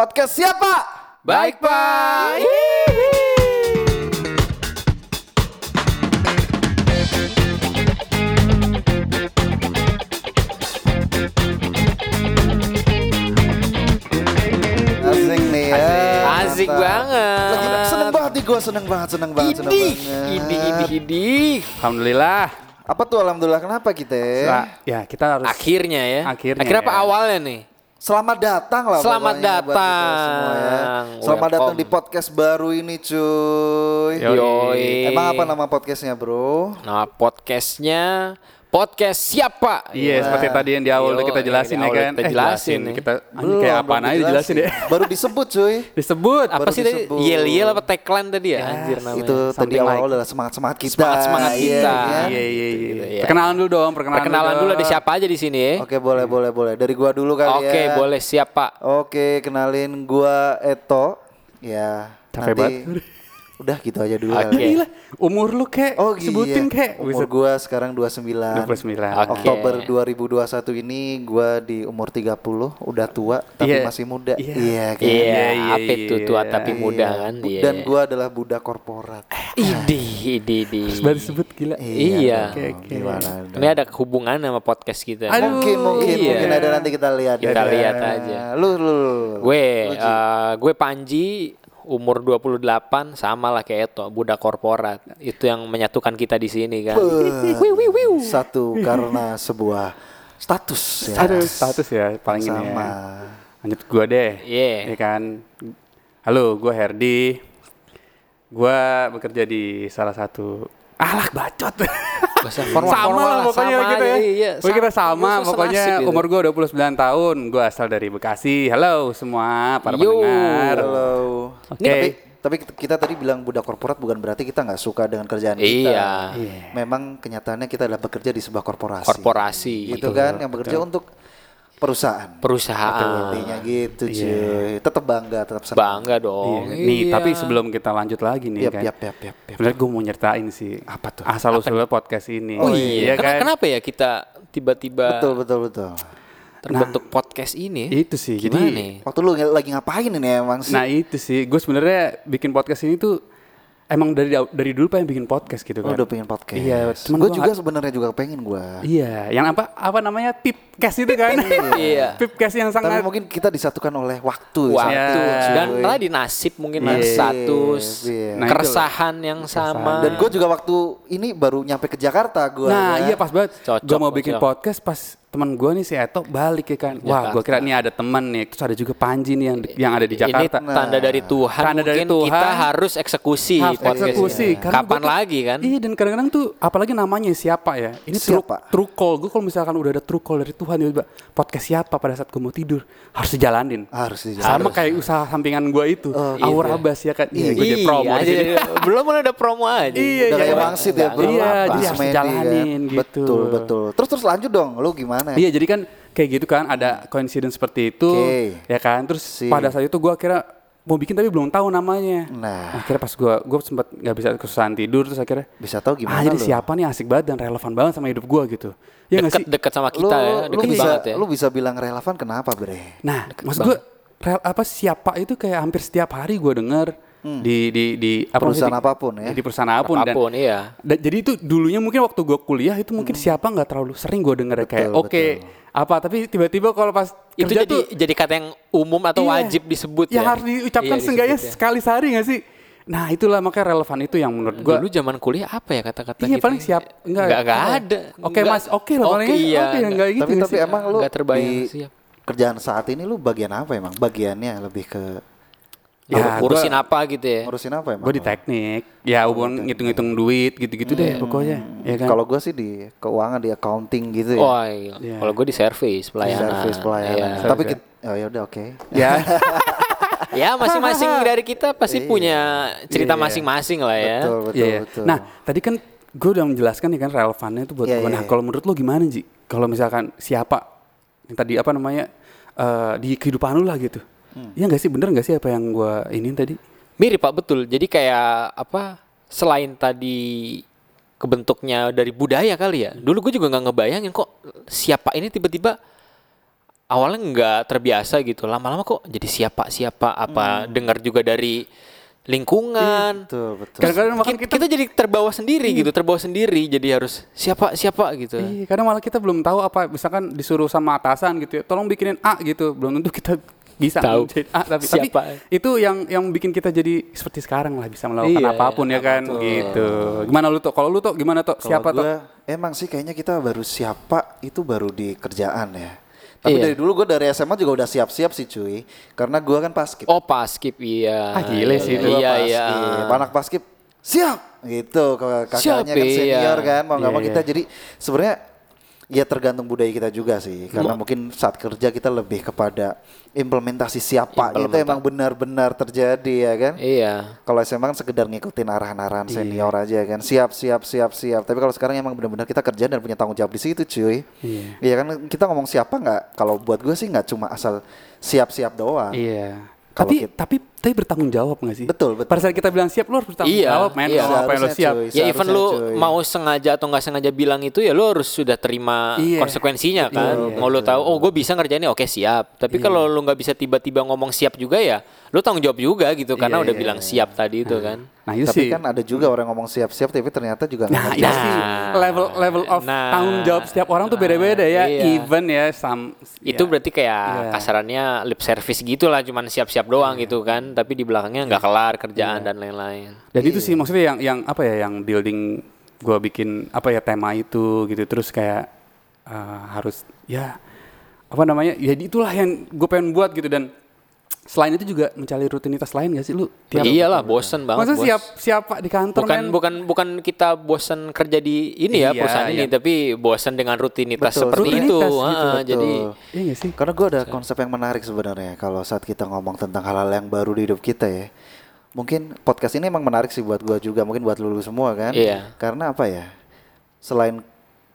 Podcast siapa? Baik, Pak. Asik nih ya. Asik banget. Lagi seneng banget nih gue, seneng banget, seneng banget, seneng banget. idih, idih, idih. Alhamdulillah. Apa tuh alhamdulillah kenapa kita? Ya kita harus Akhirnya ya. Akhirnya Akhirnya apa ya. awalnya nih? Selamat datang lah Selamat datang. semua ya. Selamat Welcome. datang di podcast baru ini cuy. Yoi. Yoi. Emang apa nama podcastnya bro? Nama podcastnya podcast siapa? Iya, seperti tadi yang di awal udah Yo, kita jelasin yang ya awal kan. kita jelasin nih. Kita anjing kayak apaan belum aja dijelasin ya. Baru disebut cuy. Disebut. Apa Baru sih tadi? disebut. Yel yel apa tagline tadi ya? Anjir namanya. Itu tadi Something awal like- adalah semangat semangat kita. Semangat- semangat Iya, kita. iya. Iya, iya, iya. Iya. Perkenalan dulu dong, perkenalan, Perkenalan dulu ada siapa aja di sini ya? Oke boleh boleh boleh. Dari gua dulu kali ya. Oke, boleh siapa? Oke, kenalin gua Eto. Ya. Capek nanti banget. Udah gitu aja dulu. Oke. kali. Gila, umur lu kek Oh iya. sebutin kek. Umur gua sekarang 29. 29. Oke. Oktober 2021 ini gua di umur 30, udah tua tapi Iya. masih muda. Iya. Iya kan? Iya, Iya, iya, apa itu tua iya. tapi muda kan? Bu- Iya. Dan gua adalah budak korporat. Idih, idih, idih. Baru disebut gila. Iya. oke. Gimana? Ini ada hubungan sama podcast kita. Aduh. Mungkin mungkin Iya. mungkin ada nanti kita lihat. Kita ya. lihat aja. Lu lu. lu. Gue, eh, gue Panji, umur 28, sama lah kayak Eto, budak korporat. Itu yang menyatukan kita di sini kan. Satu karena sebuah status ya. Aduh, status ya paling ini Sama. ya. Lanjut gua deh. Iya. Ya kan. Halo, gua Herdi. Gua bekerja di salah satu alah bacot. Bahasa formal- sama formal lah pokoknya sama gitu aja, ya. iya. Pokoknya kita Sama, pokoknya gitu. umur gua 29 tahun. Gua asal dari Bekasi. Halo semua para Yo. pendengar. Halo. Oke. Tapi, tapi kita tadi bilang budak korporat bukan berarti kita nggak suka dengan kerjaan kita. Iya. Memang kenyataannya kita adalah bekerja di sebuah korporasi. Korporasi. Gitu kan, yang bekerja untuk perusahaan. Perusahaan. Intinya gitu cuy. Tetap bangga, tetap senang. Bangga dong. Iya. Nih, Iya. tapi sebelum kita lanjut lagi nih Yap, kan. yap, yap, yap, yap. Sebenarnya gue mau nyertain sih. Apa tuh? Asal usulnya podcast ini. Oh iya, Ken- kan? kenapa ya kita tiba-tiba Betul, betul, betul. terbentuk podcast ini? Itu sih. Gimana Jadi nih? Waktu lu lagi ngapain ini emang sih? Nah itu sih, gue sebenarnya bikin podcast ini tuh emang dari dari dulu pengen bikin podcast gitu Lu kan. udah pengen podcast. Iya, cuman gue gua juga sebenarnya juga pengen gue. Iya, yang apa apa namanya tipcast itu kan? Iya. Tipcast yang Tapi sangat mungkin kita disatukan oleh waktu. Waktu Iya. dan cuy. tadi nasib mungkin Iya. ada status, Iya. Nah, itu keresahan yang sama. Dan gue juga waktu ini baru nyampe ke Jakarta gue. Nah, iya pas banget. Cocok, Gue mau bikin cocok. podcast pas teman gue nih si Eto balik ya kan. Wah, gue kira nih ada teman nih. Terus ada juga Panji nih yang yang ada di Jakarta. Ini tanda dari Tuhan. Tanda dari mungkin kita Tuhan. harus eksekusi Harus eksekusi. Karena Kapan gua lagi kan? Iya dan kadang-kadang tuh apalagi namanya siapa ya. Ini true, Siapa? true call. Gue kalau misalkan udah ada true call dari Tuhan tiba-tiba podcast siapa pada saat gue mau tidur harus dijalanin. Harus dijalanin. Sama kayak usaha sampingan gue itu. Oh, Aura Abbas ya kan. Iya, gue jadi promo aja, sini. belum ada promo aja. Iya, Udah iya. kayak wangsit ya. Iya, jadi harus dijalanin gitu. Betul, betul. Terus terus lanjut dong. Lu gimana? Iya jadi kan kayak gitu kan ada coincidence seperti itu Oke. ya kan terus Sip. pada saat itu gua kira mau bikin tapi belum tahu namanya. Nah. akhirnya pas gua gua sempat nggak bisa kesusahan tidur terus akhirnya Bisa tahu gimana ah, jadi lu? siapa nih asik banget dan relevan banget sama hidup gua gitu. Ya nggak sih? Deket-deket sama Lu, kita ya, lu deket bisa banget ya. lu bisa bilang relevan kenapa bre? Nah, maksud gua rel- apa siapa itu kayak hampir setiap hari gua denger di di di apa Perusahaan di- apa pun ya. Di perusahaan apa pun, dan- Apa pun, iya. Dan, jadi itu dulunya mungkin waktu gue kuliah itu mungkin siapa nggak terlalu sering gue denger kayak oke apa tapi tiba-tiba kalau pas Itu kerja jadi tuh jadi kata yang umum atau Iya. wajib disebut yang ya. harus diucapkan Iya, seenggaknya ya. sekali sehari nggak sih nah itulah makanya relevan itu yang menurut gue Dulu zaman kuliah apa ya kata-kata iya gitu paling ya? siap enggak Enggak, enggak ada. oke Enggak. mas oke lah Oke, palingnya iya, oke enggak. enggak gitu tapi tapi sih? emang lu terbayang di siap. kerjaan saat ini lu bagian apa emang? Bagiannya lebih ke Ya, urusin gua- apa gitu ya. ngurusin apa emang? gue di teknik ya hubungan ngitung-ngitung duit gitu-gitu deh pokoknya ya kan Kalau gue sih di keuangan di accounting gitu ya. Wah, iya. Iya. kalau gue di service pelayanan. Service pelayanan. Iya. Tapi Service kita, oh ya udah oke. ya ya masing-masing dari kita pasti punya cerita Iya. masing-masing lah ya. Betul, betul, Iya, iya. betul. Nah, tadi kan gue udah menjelaskan nih kan relevannya itu buat Iya, gua. iya, Nah, iya. kalau menurut lo gimana Ji? Kalau misalkan siapa yang tadi apa namanya eh, di kehidupan lu lah gitu? Hmm. Iya nggak sih bener nggak sih apa yang gue ini tadi? Mirip Pak betul. Jadi kayak apa? Selain tadi kebentuknya dari budaya kali ya. Dulu gue juga nggak ngebayangin kok siapa ini tiba-tiba awalnya nggak terbiasa gitu. Lama-lama kok jadi siapa siapa apa Hmm. dengar juga dari lingkungan. Betul, betul. Kadang-kadang Kita, kita, kita jadi terbawa sendiri gitu, terbawa sendiri jadi harus siapa siapa gitu. Iya, kadang malah kita belum tahu apa misalkan disuruh sama atasan gitu ya, tolong bikinin A gitu. Belum tentu kita bisa Tahu. jadi A tapi, tapi Siapa. itu yang yang bikin kita jadi seperti sekarang lah bisa melakukan Iya, apa pun ya kan gitu. Gimana lu tuh? Kalau lu tuh gimana tuh? Siapa tuh? Emang sih kayaknya kita baru siapa itu baru di kerjaan ya. Tapi Iya. dari dulu gue dari SMA juga udah siap-siap sih cuy. Karena gue kan paskib. Oh pas skip iya. Ah, gile sih itu. Iya iya. Anak paskib siap gitu Siap, kakaknya kan iya. senior kan mau nggak mau Iya, kita jadi sebenarnya ya tergantung budaya kita juga sih. Karena mungkin saat kerja kita lebih kepada implementasi siapa itu Implementa- emang benar-benar terjadi ya kan? Iya. kalau SMA kan sekedar ngikutin arahan-arahan senior aja kan? Siap siap siap siap. Tapi kalau sekarang emang benar-benar kita kerja dan punya tanggung jawab di situ cuy. Iya. Iya kan? Kita ngomong siapa nggak? Kalau buat gue sih nggak cuma asal siap-siap doang. Iya. Tapi kita- tapi tapi bertanggung jawab nggak sih? Betul, betul. Pada saat kita bilang siap, lu harus bertanggung Iya, jawab, men. iya. Kalau apa yang lu siap. cuy. Ya even lu cuy. mau sengaja atau nggak sengaja bilang itu ya lu harus sudah terima Iya. konsekuensinya kan. Iya, mau lu tahu oh gue bisa ngerjain ini oke siap. Tapi kalau lu nggak bisa tiba-tiba ngomong siap juga ya lu tanggung jawab juga gitu karena Iya, udah iya, bilang siap tadi itu kan. Nah, itu tapi sih. kan ada juga orang ngomong siap-siap tapi ternyata juga nggak Nah, ngerti. itu Nah. sih level level of Nah. tanggung jawab setiap orang tuh beda-beda ya. Iya. Even ya some Itu ya. berarti kayak Iya. kasarannya lip service gitu lah cuman siap-siap doang gitu kan. Tapi di belakangnya nggak kelar kerjaan dan lain-lain. Dan itu sih maksudnya yang yang apa ya yang building gua bikin apa ya tema itu gitu. Terus kayak eh, harus ya apa namanya ya itulah yang gue pengen buat gitu. Dan selain itu juga mencari rutinitas lain gak sih lu? Tiap, Iyalah bosen banget. Masa bos. siap siapa di kantor bukan men? bukan bukan kita bosan kerja di ini ya Iya, perusahaan ini iya. tapi bosan dengan rutinitas Betul, seperti rutinitas itu gitu, Ah, betul. jadi Iya gak sih? Karena gue ada konsep yang menarik sebenarnya kalau saat kita ngomong tentang hal-hal yang baru di hidup kita ya. Mungkin podcast ini emang menarik sih buat gue juga, mungkin buat lulu semua kan. Iya. Karena apa ya? Selain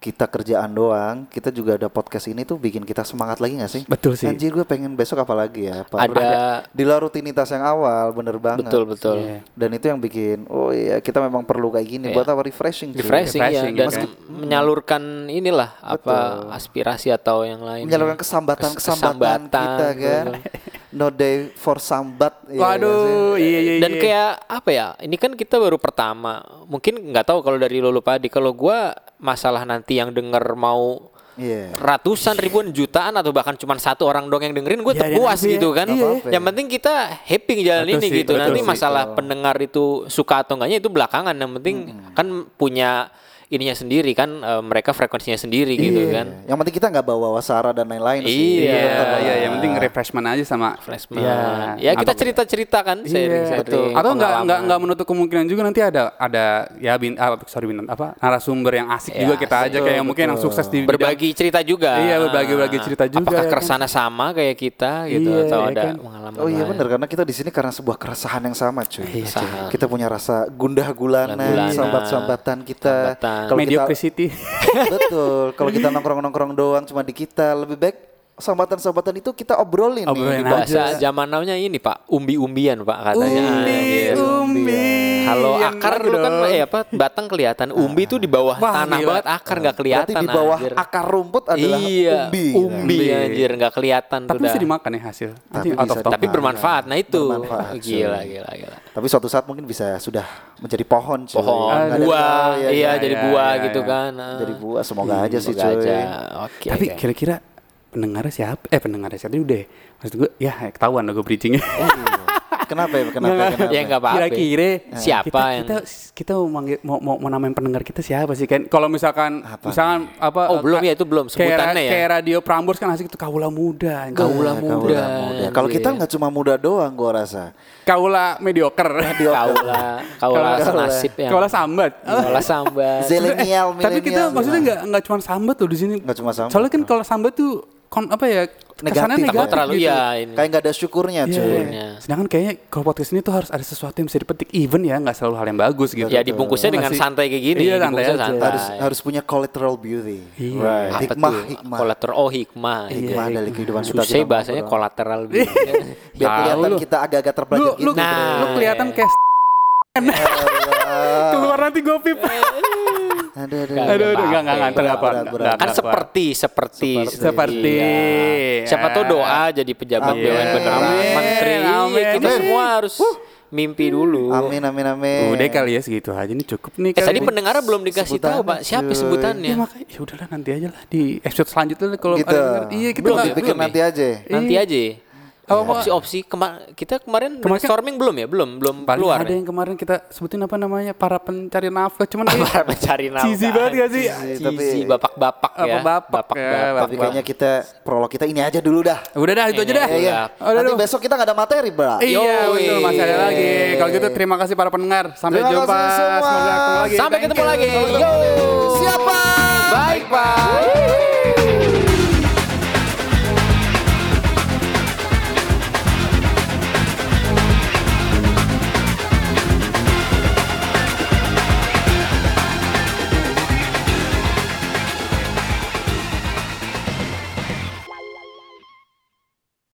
kita kerjaan doang, kita juga ada podcast ini tuh bikin kita semangat lagi gak sih? Betul sih. Anjir gue pengen besok apa lagi ya? Apa Ada- di luar rutinitas yang awal, bener banget. betul betul Iya. Dan itu yang bikin, oh iya kita memang perlu kayak gini Iya. buat apa refreshing. refreshing, Refreshing, ya dan kan? menyalurkan inilah apa aspirasi atau yang lain menyalurkan kesambatan-kesambatan Kesambatan, kita kan. No day for sambat. ya sih? Waduh, iya iya dan iya. kayak apa ya ini kan kita baru pertama mungkin nggak tahu kalau dari lulu padi kalau gua masalah nanti yang denger mau Iya. ratusan ribuan jutaan atau bahkan cuma satu orang dong yang dengerin gue Ya, yang terpuas happy ya. gitu kan Iya. yang penting kita happy jalan Betul ini sih, gitu betul nanti sih. masalah pendengar itu suka atau enggaknya itu belakangan yang penting kan punya ininya sendiri kan eh, mereka frekuensinya sendiri gitu Iya. kan Yang penting kita nggak bawa sara dan lain-lain sih. Iya. Iya, iya, yang penting refreshment aja sama Flashman. Iya. ya kita cerita-cerita kan sharing Iya, sharing Atau nggak nggak nggak menutup kemungkinan juga nanti ada ada ya bin ah, sorry bin apa narasumber yang asik Ya, juga kita aja betul, kayak yang mungkin yang betul. sukses di bidang- berbagi cerita juga Iya, berbagi-bagi cerita juga, apakah ya kan? sama kayak kita gitu Iya, atau ya ada kan? pengalaman Oh iya benar karena kita di sini karena sebuah keresahan yang sama cuy. Iya, cuy. Kita punya rasa gundah gulana, sambat-sambatan kita. sambatan. Kalau kita mediocrity. betul, kalau kita nongkrong-nongkrong doang cuma di kita lebih baik sambatan-sambatan itu kita obrolin Obrolin nih. aja. bahasa zaman now-nya ini Pak umbi-umbian Pak katanya Umbi, Gitu. umbi. Kalau akar dulu kan dong. eh apa batang kelihatan umbi tuh di bawah Wah, tanah gila. banget akar nggak kelihatan Berarti di bawah anjir. akar rumput adalah iya, umbi. umbi Umbi. anjir nggak kelihatan Tapi bisa dimakan ya hasil. Tapi bisa tapi bermanfaat nah itu Bermanfaat, gila gila gila Tapi suatu saat mungkin bisa sudah menjadi pohon cuy. pohon yang buah ya, iya jadi iya, buah iya, gitu iya. kan ah. Jadi buah semoga aja sih cuy. oke Tapi kira-kira pendengarnya siapa? Eh pendengarnya siapa udah. Maksud gue ya ketahuan gue bridgingnya. Kenapa ya? Kenapa? kenapa? ya nggak apa-apa Kira-kira Siapa kita, yang- kita kita mau manggil mau mau, mau namain pendengar kita siapa sih kan? Kalau misalkan Apa misalkan apa Oh, belum ya, itu belum kayak, sebutannya ya? Kayak radio Prambors kan asik itu kaula muda. Kaula Nah, muda. Kalau kita Iya. nggak cuma muda doang gua rasa. Kaula mediocre. kaula kaula senasib ya Kaula sambat. kaula sambat Zilenial, Tapi kita maksudnya nggak nggak cuma sambat loh di sini. Nggak cuma sambat. Soalnya kan kalau sambat tuh kon apa ya kesannya Negatif. negatif, terlalu gitu. ya ini Kayak nggak ada syukurnya Iya. cuy. Sedangkan kayaknya kalau podcast ini tuh harus ada sesuatu yang bisa dipetik even ya, nggak selalu hal yang bagus gitu. ya dibungkusnya dengan Masih- santai kayak gini Iya, santai aja. santai Harus harus punya collateral beauty. Iya. Right. apa Hikmah, tuh hikmah. kolater oh hikmah Hikmah dari kehidupan kita. susah kita bahasanya ngobrol. kolateral Biar kelihatan lu. kita agak-agak Lu terbelakang lu, gitu. Nah. lu kelihatan kayak keluar nanti gue pip. Aduh, aduh. Aduh, aduh, enggak, enggak, enggak, enggak, enggak, enggak, Kan seperti, seperti, Seperti. Iya. Siapa tahu doa jadi pejabat Amin. BUMN beneran Amin. menteri. Iya, Amin. Kita Amin. semua harus mimpi dulu. Amin amin amin. Udah kali ya segitu aja nih cukup nih Eh, kali tadi pendengar belum dikasih tahu, Pak. Siapa cuy. sebutannya? Ya makanya ya udahlah nanti aja lah di episode selanjutnya kalau Gitu. ada. Iya kita? Pikir belum nanti aja. Nanti Iya. aja. Apa, Pak? Opsi-opsi kema kita kemarin, Kemarin kan- brainstorming belum ya? Belum, belum Paling keluar. ada ya? yang kemarin kita sebutin apa namanya para pencari nafkah cuman Para pencari nafkah. cheesy banget gak sih? Tapi- Cheesy, bapak-bapak ya. Apa bapak ya, Tapi kayaknya kita prolog kita ini aja dulu dah. Udah dah itu aja dah. Iya. Udah, Nanti udah. besok kita nggak ada materi, Bro. Iya betul masih ada lagi. Kalau gitu terima kasih para pendengar. Sampai jumpa. Semoga ketemu lagi. Sampai ketemu lagi. Yo. Pak.